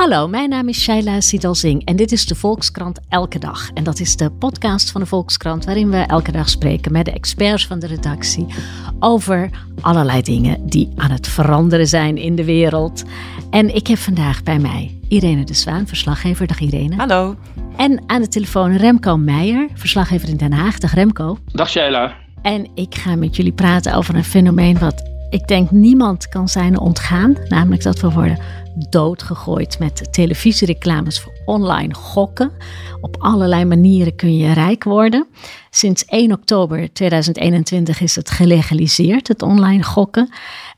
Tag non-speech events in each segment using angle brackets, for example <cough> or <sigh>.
Hallo, mijn naam is Shaila Sidalzing en dit is de Volkskrant Elke Dag. En dat is de podcast van de Volkskrant waarin we elke dag spreken met de experts van de redactie over allerlei dingen die aan het veranderen zijn in de wereld. En ik heb vandaag bij mij Irene de Zwaan, verslaggever. Dag Irene. Hallo. En aan de telefoon Remco Meijer, verslaggever in Den Haag. Dag Remco. Dag Shaila. En ik ga met jullie praten over een fenomeen wat ik denk niemand kan zijn ontgaan. Namelijk dat we worden doodgegooid met televisiereclames voor online gokken. Op allerlei manieren kun je rijk worden. Sinds 1 oktober 2021 is het gelegaliseerd, het online gokken.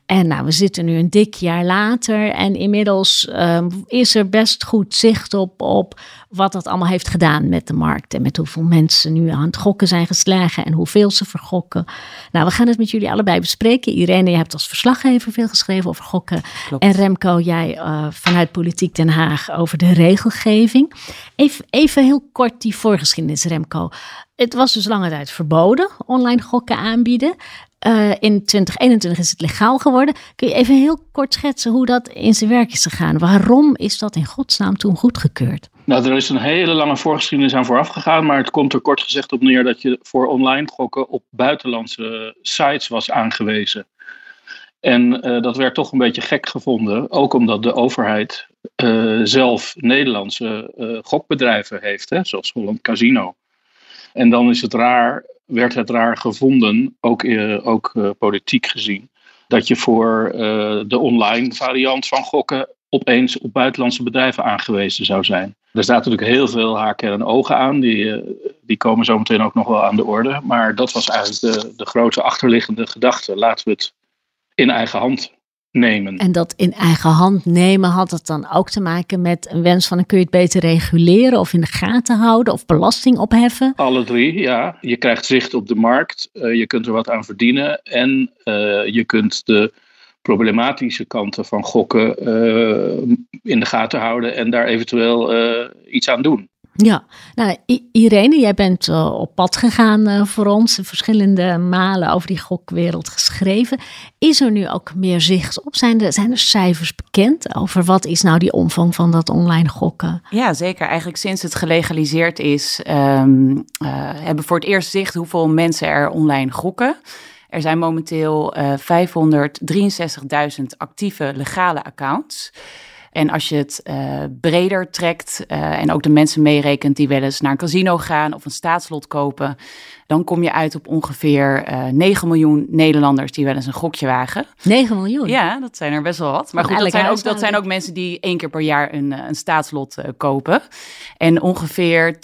En nou, we zitten nu een dik jaar later en inmiddels um, is er best goed zicht op, op wat dat allemaal heeft gedaan met de markt. En met hoeveel mensen nu aan het gokken zijn geslagen en hoeveel ze vergokken. Nou, we gaan het met jullie allebei bespreken. Irene, je hebt als verslaggever veel geschreven over gokken. Klopt. En Remco, jij uh, vanuit Politiek Den Haag over de regelgeving. Even, even heel kort die voorgeschiedenis, Remco. Het was dus lange tijd verboden, online gokken aanbieden. Uh, in 2021 is het legaal geworden. Kun je even heel kort schetsen hoe dat in zijn werk is gegaan? Waarom is dat in godsnaam toen goedgekeurd? Nou, er is een hele lange voorgeschiedenis aan vooraf gegaan, maar het komt er kort gezegd op neer dat je voor online gokken op buitenlandse sites was aangewezen. En uh, dat werd toch een beetje gek gevonden, ook omdat de overheid uh, zelf Nederlandse gokbedrijven heeft, hè, zoals Holland Casino. En dan is het raar, werd het raar gevonden, ook, ook politiek gezien, dat je voor de online variant van gokken opeens op buitenlandse bedrijven aangewezen zou zijn. Er staat natuurlijk heel veel haken en ogen aan, die, die komen zo meteen ook nog wel aan de orde. Maar dat was eigenlijk de, de grote achterliggende gedachte. Laten we het in eigen hand nemen. En dat in eigen hand nemen had het dan ook te maken met een wens van kun je het beter reguleren of in de gaten houden of belasting opheffen? Alle drie, ja. Je krijgt zicht op de markt, uh, je kunt er wat aan verdienen en uh, je kunt de problematische kanten van gokken uh, in de gaten houden en daar eventueel iets aan doen. Ja, nou Irene, jij bent uh, op pad gegaan uh, voor ons, verschillende malen over die gokwereld geschreven. Is er nu ook meer zicht op? Zijn er, er cijfers bekend over wat is nou die omvang van dat online gokken? Ja, zeker. Eigenlijk sinds het gelegaliseerd is, um, uh, hebben we voor het eerst zicht hoeveel mensen er online gokken. Er zijn momenteel 563.000 actieve legale accounts. En als je het uh, breder trekt uh, en ook de mensen meerekent die wel eens naar een casino gaan of een staatslot kopen, dan kom je uit op ongeveer uh, 9 miljoen Nederlanders die wel eens een gokje wagen. 9 miljoen? Ja, dat zijn er best wel wat. Maar goed, dat zijn, ook, dat zijn ook mensen die één keer per jaar een, een staatslot kopen. En ongeveer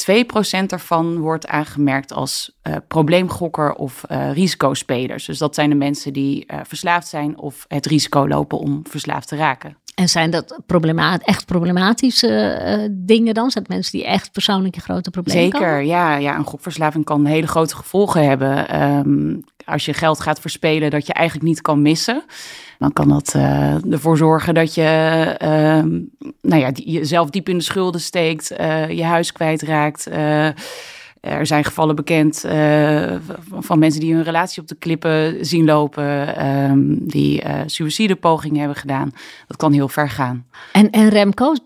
2% daarvan wordt aangemerkt als probleemgokker of risicospelers. Dus dat zijn de mensen die verslaafd zijn of het risico lopen om verslaafd te raken. En zijn dat problemat echt problematische uh, dingen dan? Zijn het mensen die echt persoonlijke grote problemen Zeker, komen? ja, ja. Een gokverslaving kan hele grote gevolgen hebben. Um, als je geld gaat verspelen dat je eigenlijk niet kan missen... dan kan dat uh, ervoor zorgen dat je uh, nou ja, die, jezelf diep in de schulden steekt... uh, je huis kwijtraakt... Er zijn gevallen bekend uh, van mensen die hun relatie op de klippen zien lopen, um, die uh, suïcidepogingen hebben gedaan. Dat kan heel ver gaan. En, en Remco, 2%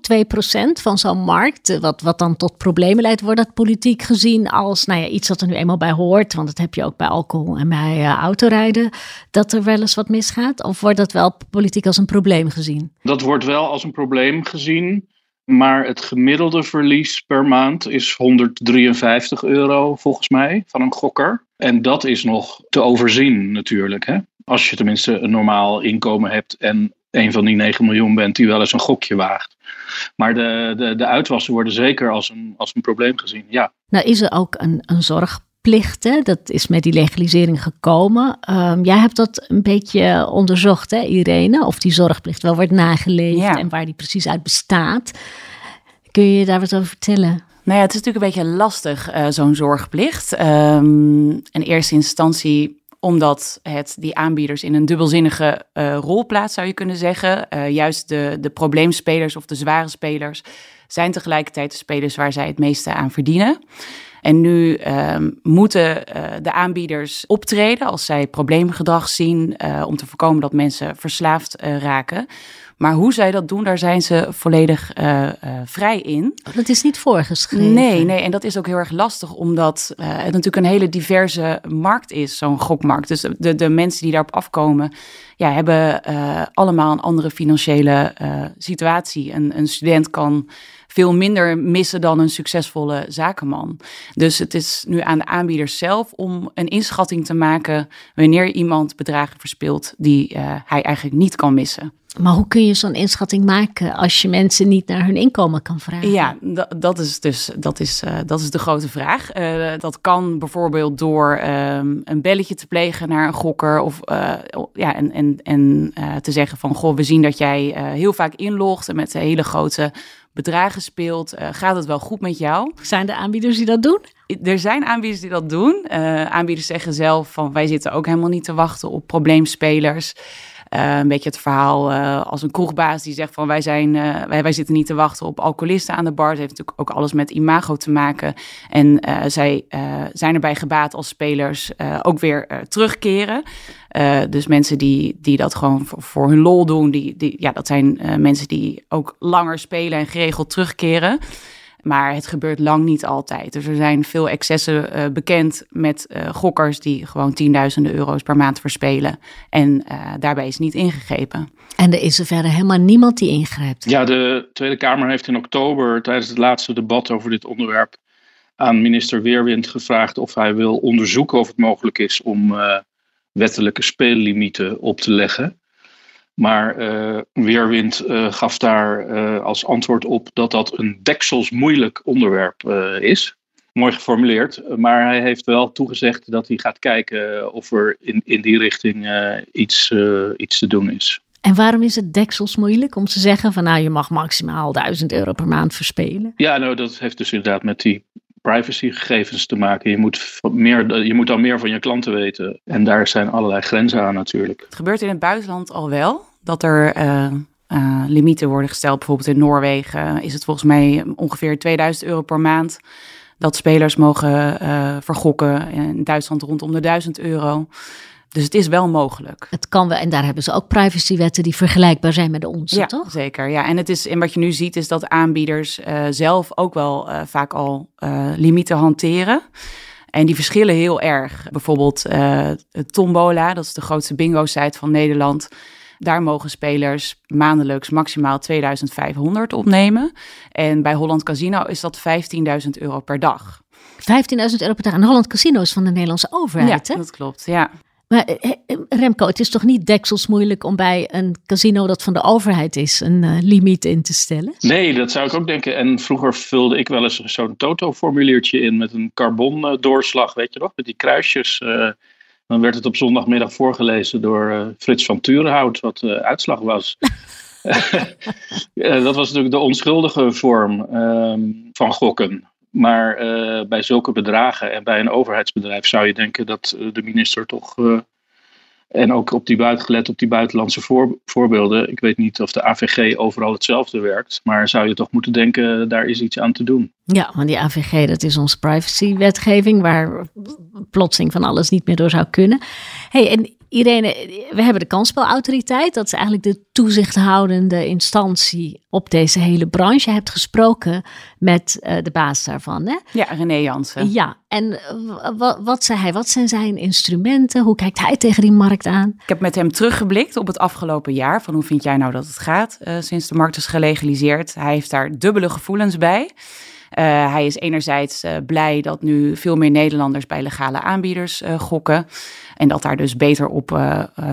van zo'n markt, wat, wat dan tot problemen leidt, wordt dat politiek gezien als nou ja, iets dat er nu eenmaal bij hoort? Want dat heb je ook bij alcohol en bij uh, autorijden, dat er wel eens wat misgaat? Of wordt dat wel politiek als een probleem gezien? Dat wordt wel als een probleem gezien. Maar het gemiddelde verlies per maand is 153 euro volgens mij van een gokker. En dat is nog te overzien natuurlijk. Hè? Als je tenminste een normaal inkomen hebt en een van die 9 miljoen bent die wel eens een gokje waagt. Maar de, de, de uitwassen worden zeker als een, als een probleem gezien, ja. Nou is er ook een, een zorg plichten. Dat is met die legalisering gekomen. Um, jij hebt dat een beetje onderzocht, hè, Irene? Of die zorgplicht wel wordt nageleefd ja. en waar die precies uit bestaat. Kun je daar wat over vertellen? Nou ja, het is natuurlijk een beetje lastig, uh, zo'n zorgplicht. Um, in eerste instantie omdat het die aanbieders in een dubbelzinnige uh, rol plaatst, zou je kunnen zeggen. Uh, juist de, de probleemspelers of de zware spelers zijn tegelijkertijd de spelers waar zij het meeste aan verdienen. En nu uh, moeten uh, de aanbieders optreden als zij probleemgedrag zien uh, om te voorkomen dat mensen verslaafd raken. Maar hoe zij dat doen, daar zijn ze volledig vrij in. Dat is niet voorgeschreven. Nee, nee, en dat is ook heel erg lastig, omdat het natuurlijk een hele diverse markt is, zo'n gokmarkt. Dus de, de mensen die daarop afkomen, ja, hebben allemaal een andere financiële situatie. Een, een student kan veel minder missen dan een succesvolle zakenman. Dus het is nu aan de aanbieders zelf om een inschatting te maken wanneer iemand bedragen verspeelt die uh, hij eigenlijk niet kan missen. Maar hoe kun je zo'n inschatting maken als je mensen niet naar hun inkomen kan vragen? Ja, dat is dus dat is, uh, dat is de grote vraag. Uh, dat kan bijvoorbeeld door um, een belletje te plegen naar een gokker of ja, en, en, en te zeggen van goh, we zien dat jij heel vaak inlogt en met hele grote bedragen speelt. Uh, gaat het wel goed met jou? Zijn er aanbieders die dat doen? Er zijn aanbieders die dat doen. Aanbieders zeggen zelf van wij zitten ook helemaal niet te wachten op probleemspelers. Uh, een beetje het verhaal uh, als een kroegbaas die zegt van wij, zijn, uh, wij, wij zitten niet te wachten op alcoholisten aan de bar. Het heeft natuurlijk ook alles met imago te maken. En zij zijn erbij gebaat als spelers ook weer terugkeren. dus mensen die, die dat gewoon voor, voor, hun lol doen, die, die, ja, dat zijn mensen die ook langer spelen en geregeld terugkeren. Maar het gebeurt lang niet altijd. Dus er zijn veel excessen uh, bekend met uh, gokkers die gewoon tienduizenden euro's per maand verspelen. En uh, daarbij is niet ingegrepen. En er is er verder helemaal niemand die ingrijpt. Ja, de Tweede Kamer heeft in oktober tijdens het laatste debat over dit onderwerp aan minister Weerwind gevraagd of hij wil onderzoeken of het mogelijk is om wettelijke speellimieten op te leggen. Maar uh, Weerwind uh, gaf daar uh, als antwoord op dat dat een dekselsmoeilijk onderwerp is. Mooi geformuleerd, maar hij heeft wel toegezegd dat hij gaat kijken of er in, in die richting iets, iets te doen is. En waarom is het deksels moeilijk om te zeggen van nou je mag maximaal 1000 euro per maand verspelen? Ja, nou dat heeft dus inderdaad met die privacygegevens te maken. Je moet, meer, je moet dan meer van je klanten weten. En daar zijn allerlei grenzen aan natuurlijk. Het gebeurt in het buitenland al wel. Dat er uh, limieten worden gesteld. Bijvoorbeeld in Noorwegen is het volgens mij ongeveer 2000 euro per maand. Dat spelers mogen vergokken. In Duitsland rondom de 1000 euro. Dus het is wel mogelijk. Het kan wel, en daar hebben ze ook privacywetten die vergelijkbaar zijn met de onze, ja, toch? Zeker, ja. En, het is, en wat je nu ziet is dat aanbieders uh, zelf ook wel uh, vaak al uh, limieten hanteren. En die verschillen heel erg. Bijvoorbeeld Tombola, dat is de grootste bingo-site van Nederland. Daar mogen spelers maandelijks maximaal 2500 opnemen. En bij Holland Casino is dat 15.000 euro per dag. 15.000 euro per dag. En Holland Casino is van de Nederlandse overheid, ja, hè? dat klopt, ja. Maar Remco, het is toch niet deksels moeilijk om bij een casino dat van de overheid is een uh, limiet in te stellen? Nee, dat zou ik ook denken. En vroeger vulde ik wel eens zo'n Toto-formuliertje in met een carbon-doorslag, weet je nog, met die kruisjes. Uh, dan werd het op zondagmiddag voorgelezen door uh, Frits van Turenhout, wat de uitslag was. <laughs> <laughs> dat was natuurlijk de onschuldige vorm van gokken. Maar uh, bij zulke bedragen en bij een overheidsbedrijf zou je denken dat uh, de minister toch. Uh, en ook op die buitengelet op die buitenlandse voor, voorbeelden. Ik weet niet of de AVG overal hetzelfde werkt. Maar zou je toch moeten denken, daar is iets aan te doen. Ja, want die AVG, dat is onze privacywetgeving. Waar plotseling van alles niet meer door zou kunnen. hey, en Irene, we hebben de kansspelautoriteit. Dat is eigenlijk de toezichthoudende instantie op deze hele branche. Je hebt gesproken met uh, de baas daarvan, hè? Ja, René Jansen. Ja, en wat, zei hij? Wat zijn zijn instrumenten? Hoe kijkt hij tegen die markt aan? Ik heb met hem teruggeblikt op het afgelopen jaar. Van hoe vind jij nou dat het gaat uh, sinds de markt is gelegaliseerd? Hij heeft daar dubbele gevoelens bij. Uh, hij is enerzijds uh, blij dat nu veel meer Nederlanders bij legale aanbieders uh, gokken. En dat daar dus beter op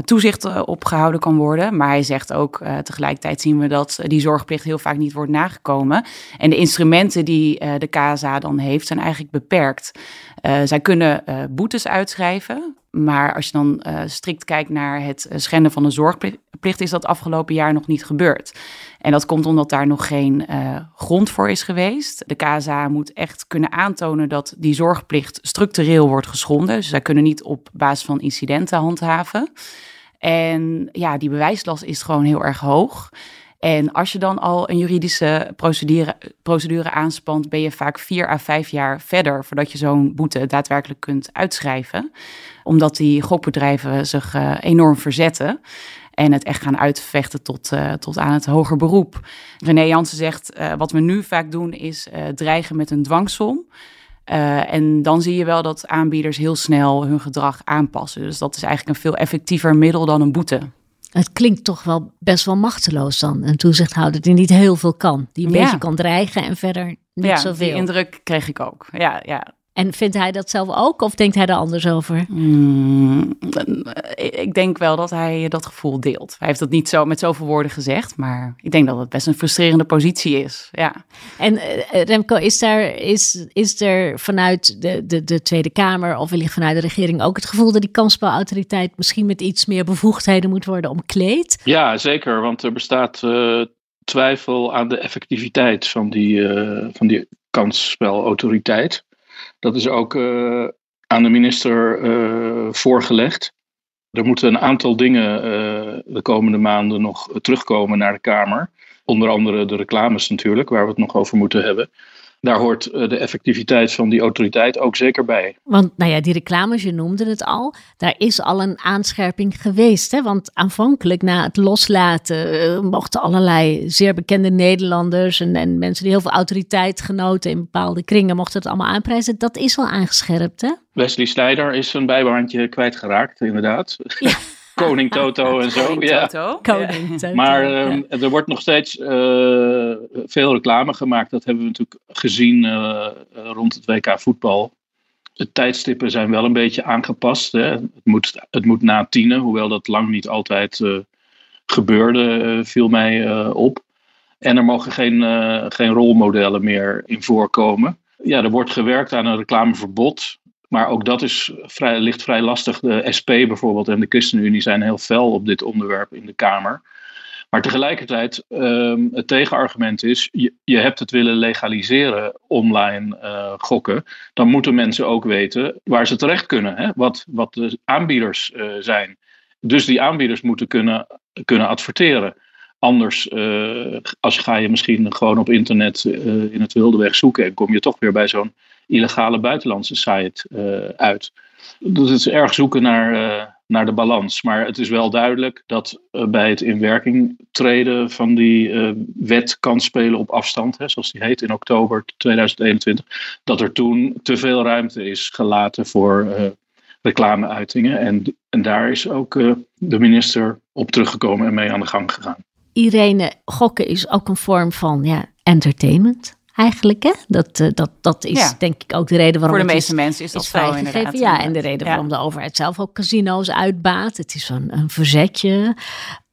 toezicht op gehouden kan worden. Maar hij zegt ook tegelijkertijd zien we dat die zorgplicht heel vaak niet wordt nagekomen. En de instrumenten die de KSA dan heeft zijn eigenlijk beperkt. zij kunnen boetes uitschrijven. Maar als je dan strikt kijkt naar het schenden van de zorgplicht zorgplicht is dat afgelopen jaar nog niet gebeurd. En dat komt omdat daar nog geen uh, grond voor is geweest. De KSA moet echt kunnen aantonen dat die zorgplicht structureel wordt geschonden. Dus zij kunnen niet op basis van incidenten handhaven. En ja, die bewijslast is gewoon heel erg hoog. En als je dan al een juridische procedure, procedure aanspant, ben je vaak vier à vijf jaar verder voordat je zo'n boete daadwerkelijk kunt uitschrijven. Omdat die gokbedrijven zich uh, enorm verzetten en het echt gaan uitvechten tot, uh, tot aan het hoger beroep. René Jansen zegt, uh, wat we nu vaak doen is dreigen met een dwangsom. en dan zie je wel dat aanbieders heel snel hun gedrag aanpassen. Dus dat is eigenlijk een veel effectiever middel dan een boete. Het klinkt toch wel best wel machteloos dan. Een toezichthouder die niet heel veel kan. Die een beetje kan dreigen en verder niet ja, zoveel. die indruk kreeg ik ook. Ja, ja. En vindt hij dat zelf ook of denkt hij er anders over? Mm, ik denk wel dat hij dat gevoel deelt. Hij heeft dat niet zo met zoveel woorden gezegd, maar ik denk dat het best een frustrerende positie is. Ja. En uh, Remco, is, daar, is, is er vanuit de, de, de Tweede Kamer of wellicht vanuit de regering ook het gevoel dat die kansspelautoriteit misschien met iets meer bevoegdheden moet worden omkleed? Ja, zeker, want er bestaat uh, twijfel aan de effectiviteit van die, uh, van die kansspelautoriteit. Dat is ook uh, aan de minister uh, voorgelegd. Er moeten een aantal dingen uh, de komende maanden nog terugkomen naar de Kamer. Onder andere de reclames natuurlijk, waar we het nog over moeten hebben daar hoort de effectiviteit van die autoriteit ook zeker bij. Want nou ja, die reclames, je noemde het al, daar is al een aanscherping geweest. Hè? Want aanvankelijk na het loslaten uh, mochten allerlei zeer bekende Nederlanders en, en, mensen die heel veel autoriteit genoten in bepaalde kringen, mochten het allemaal aanprijzen. Dat is al aangescherpt, hè? Wesley Snijder is een bijbaantje kwijtgeraakt, inderdaad. Ja. <laughs> Koning <laughs> Toto en zo. Koning ja. Toto. Koning Toto. Maar uh, er wordt nog steeds uh, veel reclame gemaakt. Dat hebben we natuurlijk gezien uh, rond het WK voetbal. De tijdstippen zijn wel een beetje aangepast. Hè. Het, moet, het moet na tienen, hoewel dat lang niet altijd gebeurde, viel mij op. En er mogen geen, geen rolmodellen meer in voorkomen. Ja, er wordt gewerkt aan een reclameverbod. Maar ook dat is vrij, ligt vrij lastig. De SP bijvoorbeeld en de ChristenUnie zijn heel fel op dit onderwerp in de Kamer. Maar tegelijkertijd, um, het tegenargument is, je, je, hebt het willen legaliseren, online uh, gokken. Dan moeten mensen ook weten waar ze terecht kunnen, hè? Wat, wat de aanbieders uh, zijn. Dus die aanbieders moeten kunnen, kunnen adverteren. Anders uh, als ga je misschien gewoon op internet in het wilde weg zoeken en kom je toch weer bij zo'n illegale buitenlandse site uh, uit. Dus het is erg zoeken naar, uh, naar de balans. Maar het is wel duidelijk dat uh, bij het in werking treden van die wet kan spelen op afstand, hè, zoals die heet in oktober 2021, dat er toen te veel ruimte is gelaten voor reclameuitingen. En, en daar is ook de minister op teruggekomen en mee aan de gang gegaan. Irene, gokken is ook een vorm van ja, entertainment eigenlijk. Hè? Dat, uh, dat, dat is Ja. denk ik ook de reden waarom Voor de meeste is, mensen is dat is zo inderdaad. Ja, en de reden waarom de overheid zelf ook casino's uitbaat. Het is een, een verzetje.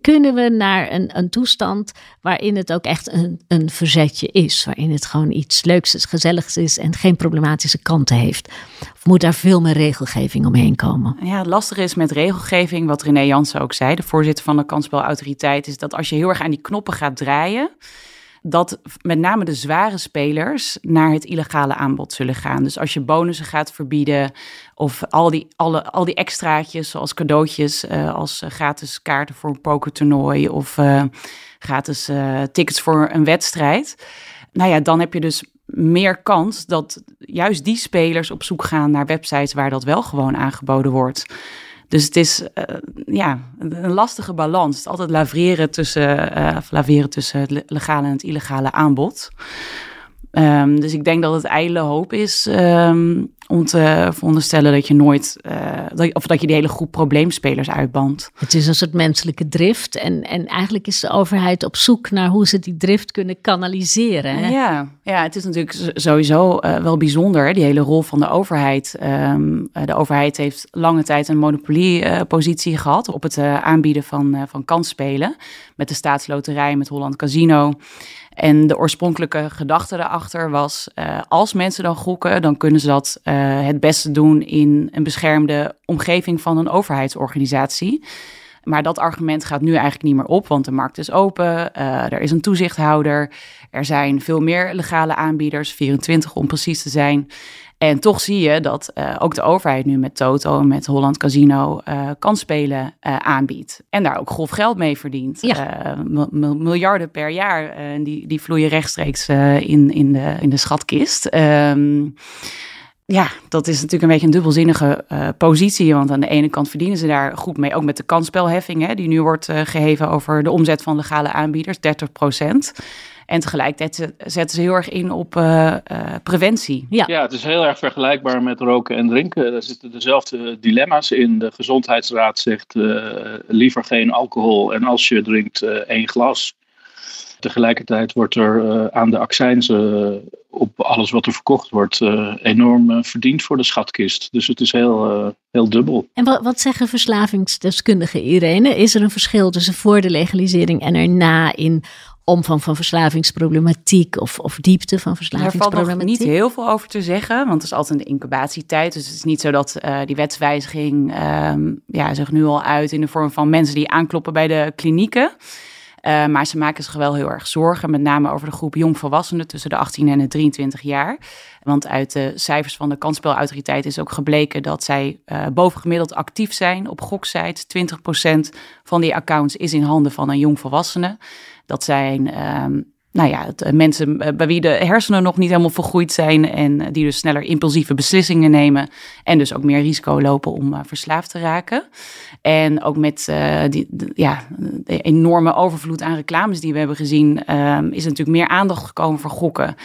Kunnen we naar een, een toestand waarin het ook echt een, een verzetje is? Waarin het gewoon iets leuks, is, gezelligs is en geen problematische kanten heeft? Of moet daar veel meer regelgeving omheen komen? Ja, het lastige is met regelgeving, wat René Jansen ook zei, de voorzitter van de kansspelautoriteit, is dat als je heel erg aan die knoppen gaat draaien, dat met name de zware spelers naar het illegale aanbod zullen gaan. Dus als je bonussen gaat verbieden of al die, alle, al die extraatjes zoals cadeautjes uh, als uh, gratis kaarten voor een pokertoernooi of uh, gratis tickets voor een wedstrijd. Nou ja, dan heb je dus meer kans dat juist die spelers op zoek gaan naar websites waar dat wel gewoon aangeboden wordt. Dus het is uh, ja, een lastige balans. Het is altijd laveren tussen, uh, laveren tussen het legale en het illegale aanbod. Um, dus ik denk dat het ijdele hoop is um, om te veronderstellen dat je nooit, uh, dat, of dat je die hele groep probleemspelers uitbandt. Het is een soort menselijke drift en, en eigenlijk is de overheid op zoek naar hoe ze die drift kunnen kanaliseren. Hè? Ja, ja, het is natuurlijk sowieso uh, wel bijzonder, die hele rol van de overheid. Um, de overheid heeft lange tijd een monopoliepositie uh, gehad op het aanbieden van, van kansspelen. Met de staatsloterij, met Holland Casino. En de oorspronkelijke gedachte erachter was: uh, als mensen dan gokken, dan kunnen ze dat uh, het beste doen in een beschermde omgeving van een overheidsorganisatie. Maar dat argument gaat nu eigenlijk niet meer op, want de markt is open. er is een toezichthouder. Er zijn veel meer legale aanbieders, 24 om precies te zijn. En toch zie je dat uh, ook de overheid nu met Toto en met Holland Casino uh, kansspelen uh, aanbiedt. En daar ook grof geld mee verdient. Ja. miljarden per jaar, die, die vloeien rechtstreeks in, in, de, in de schatkist. Um, ja, dat is natuurlijk een beetje een dubbelzinnige uh, positie. Want aan de ene kant verdienen ze daar goed mee. Ook met de kansspelheffing, hè, die nu wordt uh, geheven over de omzet van legale aanbieders, 30 procent. En tegelijkertijd zetten ze heel erg in op uh, preventie. Ja. ja, het is heel erg vergelijkbaar met roken en drinken. Er zitten dezelfde dilemma's in. De gezondheidsraad zegt liever geen alcohol. En als je drinkt één glas. Tegelijkertijd wordt er aan de accijnzen op alles wat er verkocht wordt enorm verdiend voor de schatkist. Dus het is heel, heel dubbel. En wat, wat zeggen verslavingsdeskundigen, Irene? Is er een verschil tussen voor de legalisering en erna in omvang van verslavingsproblematiek of, of diepte van verslavingsproblematiek? Er valt nog niet heel veel over te zeggen, want het is altijd een incubatietijd. Dus het is niet zo dat uh, die wetswijziging um, ja, zich nu al uit in de vorm van mensen die aankloppen bij de klinieken. Uh, maar ze maken zich wel heel erg zorgen, met name over de groep jongvolwassenen tussen de 18 en de 23 jaar. Want uit de cijfers van de kansspelautoriteit is ook gebleken dat zij uh, bovengemiddeld actief zijn op goksites. 20% van die accounts is in handen van een jongvolwassene. Dat zijn um, nou ja, eh, mensen eh, bij wie de hersenen nog niet helemaal vergroeid zijn en eh, die dus sneller impulsieve beslissingen nemen en dus ook meer risico lopen om verslaafd te raken. En ook met die, de, ja, de enorme overvloed aan reclames die we hebben gezien, uh, is natuurlijk meer aandacht gekomen voor gokken.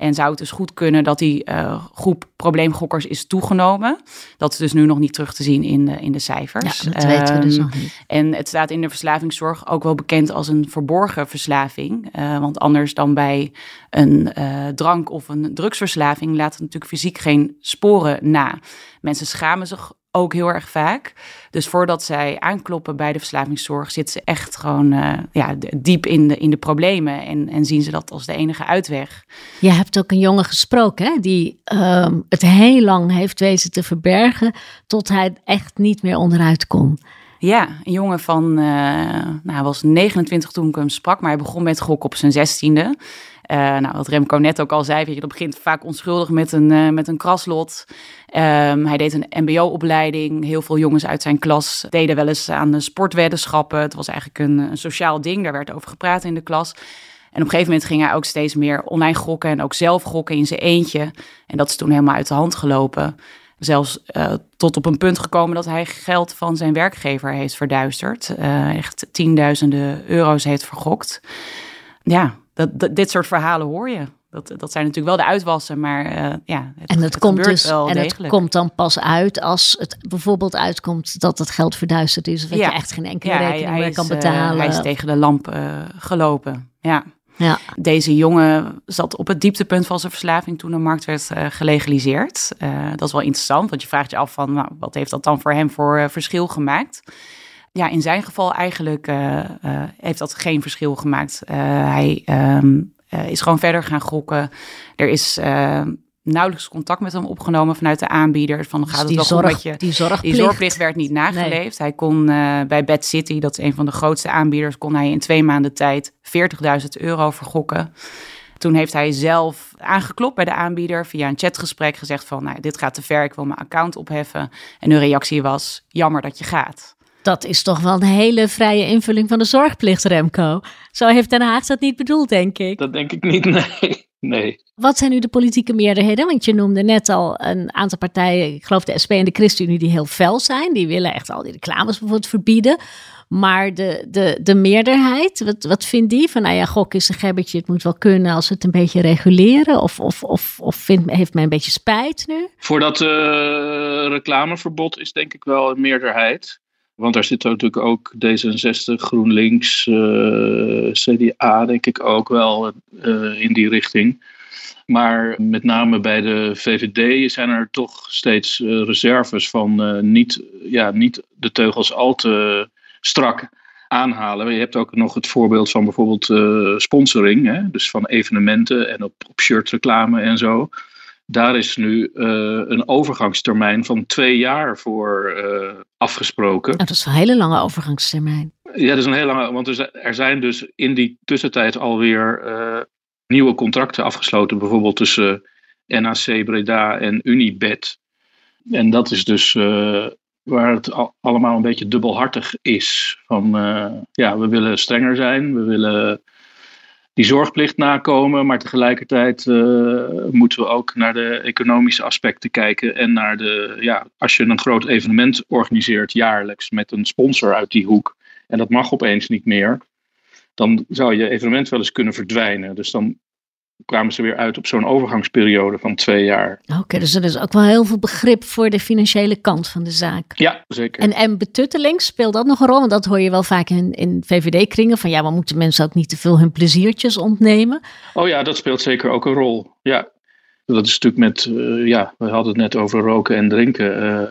En zou het dus goed kunnen dat die uh, groep probleemgokkers is toegenomen. Dat is dus nu nog niet terug te zien in de, in de cijfers. Ja, dat weten we dus nog niet. En het staat in de verslavingszorg ook wel bekend als een verborgen verslaving. Uh, want anders dan bij een uh, drank of een drugsverslaving laat het natuurlijk fysiek geen sporen na. Mensen schamen zich ook heel erg vaak. Dus voordat zij aankloppen bij de verslavingszorg, zitten ze echt gewoon uh, ja, diep in de, in de problemen en, en zien ze dat als de enige uitweg. Je hebt ook een jongen gesproken hè, die um, het heel lang heeft wezen te verbergen tot hij echt niet meer onderuit kon. Ja, een jongen van, uh, nou, hij was 29 toen ik hem sprak, maar hij begon met gok op zijn zestiende. Uh, nou, wat Remco net ook al zei, je, dat begint vaak onschuldig met een, uh, met een kraslot. Um, hij deed een mbo-opleiding. Heel veel jongens uit zijn klas deden wel eens aan de sportweddenschappen. Het was eigenlijk een, een sociaal ding, daar werd over gepraat in de klas. En op een gegeven moment ging hij ook steeds meer online gokken en ook zelf gokken in zijn eentje. En dat is toen helemaal uit de hand gelopen. Zelfs uh, tot op een punt gekomen dat hij geld van zijn werkgever heeft verduisterd. Echt tienduizenden euro's heeft vergokt. Ja, dat, dit soort verhalen hoor je. Dat, dat zijn natuurlijk wel de uitwassen, maar uh, ja, het, en het, komt dus en het komt dan pas uit als het bijvoorbeeld uitkomt dat het geld verduisterd is of dat je echt geen enkele ja, rekening meer kan betalen. Uh, hij is tegen de lamp uh, gelopen. Ja. Ja. Deze jongen zat op het dieptepunt van zijn verslaving toen de markt werd gelegaliseerd. Dat is wel interessant, want je vraagt je af van nou, wat heeft dat dan voor hem voor verschil gemaakt? Ja, in zijn geval eigenlijk heeft dat geen verschil gemaakt. hij um, is gewoon verder gaan gokken. Er is nauwelijks contact met hem opgenomen vanuit de aanbieder. Van dus gaat het wel zorg, goed met je? Die zorgplicht. Die zorgplicht werd niet nageleefd. Nee. Hij kon uh, bij Bad City, dat is een van de grootste aanbieders, kon hij in twee maanden tijd 40.000 euro vergokken. Toen heeft hij zelf aangeklopt bij de aanbieder via een chatgesprek gezegd van, nou, dit gaat te ver, ik wil mijn account opheffen. En hun reactie was, jammer dat je gaat. Dat is toch wel een hele vrije invulling van de zorgplicht, Remco. Zo heeft Den Haag dat niet bedoeld, denk ik. Dat denk ik niet, <laughs> nee. nee. Wat zijn nu de politieke meerderheden? Want je noemde net al een aantal partijen, ik geloof de SP en de ChristenUnie, die heel fel zijn. Die willen echt al die reclames bijvoorbeeld verbieden. Maar de, de, de meerderheid, wat, wat vindt die? Van nou ja, gok is een gebbetje, het moet wel kunnen als we het een beetje reguleren. Of, of, of, of vindt, heeft men een beetje spijt nu? Voor dat uh, reclameverbod is denk ik wel een meerderheid. Want daar zit natuurlijk ook D66, GroenLinks, uh, CDA, denk ik ook wel uh, in die richting. Maar met name bij de VVD zijn er toch steeds uh, reserves van niet, ja, niet de teugels al te strak aanhalen. Je hebt ook nog het voorbeeld van bijvoorbeeld sponsoring, hè? dus van evenementen en op, op shirtreclame en zo Daar is nu een overgangstermijn van twee jaar voor afgesproken. Oh, dat is een hele lange overgangstermijn. Ja, dat is een hele lange, want er zijn dus in die tussentijd alweer nieuwe contracten afgesloten, bijvoorbeeld tussen NAC Breda en Unibed. En dat is dus uh, waar het allemaal een beetje dubbelhartig is. Van uh, ja, we willen strenger zijn, we willen die zorgplicht nakomen, maar tegelijkertijd uh, moeten we ook naar de economische aspecten kijken en naar de, ja, als je een groot evenement organiseert jaarlijks met een sponsor uit die hoek en dat mag opeens niet meer, dan zou je evenement wel eens kunnen verdwijnen. Dus dan kwamen ze weer uit op zo'n overgangsperiode van twee jaar. Oké, dus er is ook wel heel veel begrip voor de financiële kant van de zaak. Ja, zeker. En, en betutteling, speelt dat nog een rol? Want dat hoor je wel vaak in, in VVD-kringen. Van ja, maar moeten mensen ook niet te veel hun pleziertjes ontnemen? Oh ja, dat speelt zeker ook een rol. Ja, dat is natuurlijk met, uh, ja, we hadden het net over roken en drinken. Uh,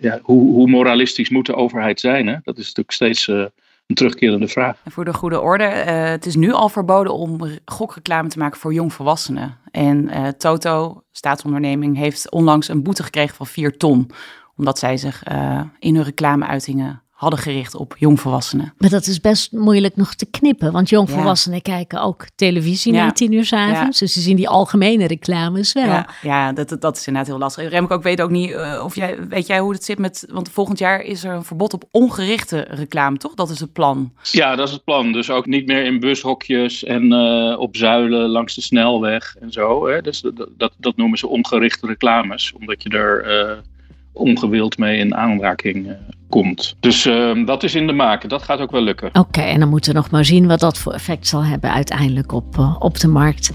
ja, hoe, hoe moralistisch moet de overheid zijn? Hè? Dat is natuurlijk steeds... Uh, een terugkerende vraag. En voor de goede orde, uh, het is nu al verboden om gokreclame te maken voor jongvolwassenen. En uh, Toto, staatsonderneming, heeft onlangs een boete gekregen van 4 ton. Omdat zij zich uh, in hun reclameuitingen hadden gericht op jongvolwassenen. Maar dat is best moeilijk nog te knippen, want jongvolwassenen ja. kijken ook televisie ja. na tien uur s avonds. Ja. Dus ze zien die algemene reclames wel. Ja, ja dat, dat is inderdaad heel lastig. Remco, ik weet ook niet uh, of jij, weet jij hoe het zit met, want volgend jaar is er een verbod op ongerichte reclame, toch? Dat is het plan. Ja, dat is het plan. Dus ook niet meer in bushokjes en uh, op zuilen langs de snelweg en zo. Hè? Dus dat, dat, dat noemen ze ongerichte reclames, omdat je er... Uh, ongewild mee in aanraking uh, komt. Dus uh, dat is in de maken. Dat gaat ook wel lukken. Oké, okay, en dan moeten we nog maar zien wat dat voor effect zal hebben uiteindelijk op, uh, op de markt.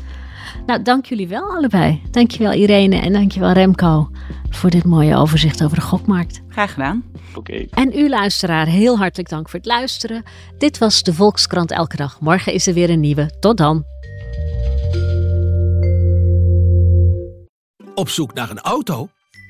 Nou, dank jullie wel allebei. Dankjewel Irene en dankjewel Remco voor dit mooie overzicht over de gokmarkt. Graag gedaan. Oké. Okay. En u luisteraar, heel hartelijk dank voor het luisteren. Dit was de Volkskrant Elke Dag. Morgen is er weer een nieuwe. Tot dan. Op zoek naar een auto?